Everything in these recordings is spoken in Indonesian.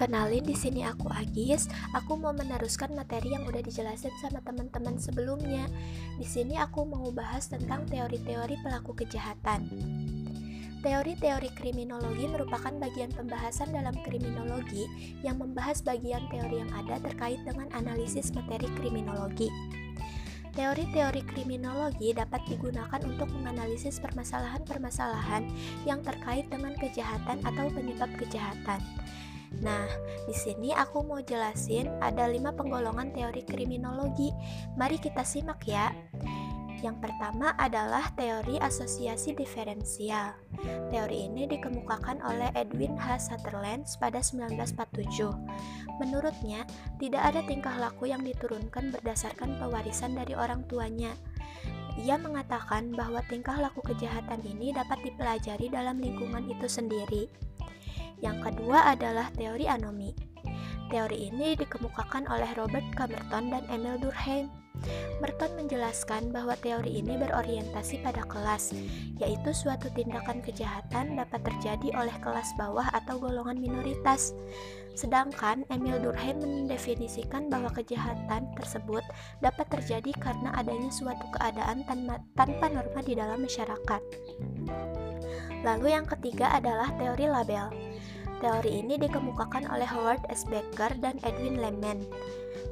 Kenalin di sini aku Agis. Aku mau meneruskan materi yang udah dijelasin sama teman-teman sebelumnya. Di sini aku mau bahas tentang teori-teori pelaku kejahatan. Teori-teori kriminologi merupakan bagian pembahasan dalam kriminologi yang membahas bagian teori yang ada terkait dengan analisis materi kriminologi. Teori-teori kriminologi dapat digunakan untuk menganalisis permasalahan-permasalahan yang terkait dengan kejahatan atau penyebab kejahatan. Nah, di sini aku mau jelasin ada lima penggolongan teori kriminologi. Mari kita simak ya. Yang pertama adalah teori asosiasi diferensial. Teori ini dikemukakan oleh Edwin H. Sutherland pada 1947. Menurutnya, tidak ada tingkah laku yang diturunkan berdasarkan pewarisan dari orang tuanya. Ia mengatakan bahwa tingkah laku kejahatan ini dapat dipelajari dalam lingkungan itu sendiri. Yang kedua adalah teori anomi. Teori ini dikemukakan oleh Robert Camerton dan Emil Durkheim. Merton menjelaskan bahwa teori ini berorientasi pada kelas, yaitu suatu tindakan kejahatan dapat terjadi oleh kelas bawah atau golongan minoritas. Sedangkan Emil Durkheim mendefinisikan bahwa kejahatan tersebut dapat terjadi karena adanya suatu keadaan tanpa norma di dalam masyarakat. Lalu yang ketiga adalah teori label. Teori ini dikemukakan oleh Howard S. Becker dan Edwin Lehman.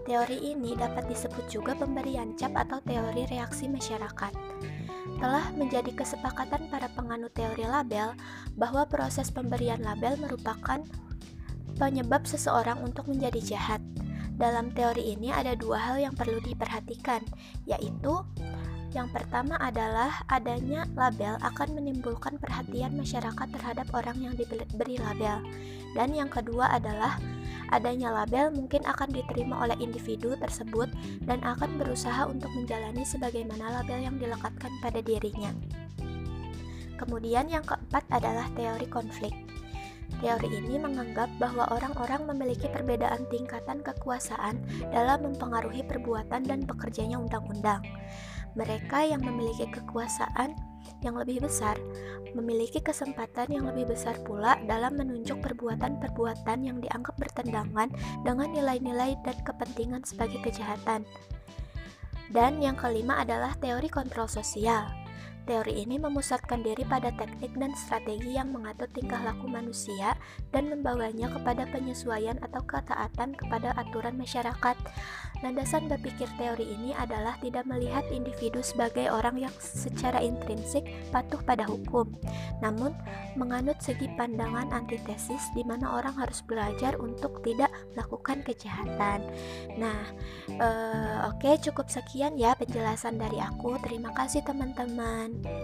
Teori ini dapat disebut juga pemberian cap atau teori reaksi masyarakat. Telah menjadi kesepakatan para penganut teori label bahwa proses pemberian label merupakan penyebab seseorang untuk menjadi jahat. Dalam teori ini ada dua hal yang perlu diperhatikan, yaitu yang pertama adalah adanya label akan menimbulkan perhatian masyarakat terhadap orang yang diberi label. Dan yang kedua adalah adanya label mungkin akan diterima oleh individu tersebut dan akan berusaha untuk menjalani sebagaimana label yang dilekatkan pada dirinya. Kemudian yang keempat adalah teori konflik. Teori ini menganggap bahwa orang-orang memiliki perbedaan tingkatan kekuasaan dalam mempengaruhi perbuatan dan pekerjanya undang-undang. Mereka yang memiliki kekuasaan yang lebih besar memiliki kesempatan yang lebih besar pula dalam menunjuk perbuatan-perbuatan yang dianggap bertentangan dengan nilai-nilai dan kepentingan sebagai kejahatan. Dan yang kelima adalah teori kontrol sosial. Teori ini memusatkan diri pada teknik dan strategi yang mengatur tingkah laku manusia dan membawanya kepada penyesuaian atau ketaatan kepada aturan masyarakat. Landasan berpikir teori ini adalah tidak melihat individu sebagai orang yang secara intrinsik patuh pada hukum, namun menganut segi pandangan antitesis di mana orang harus belajar untuk tidak melakukan kejahatan. Nah, eh, oke cukup sekian ya penjelasan dari aku. Terima kasih teman-teman. data.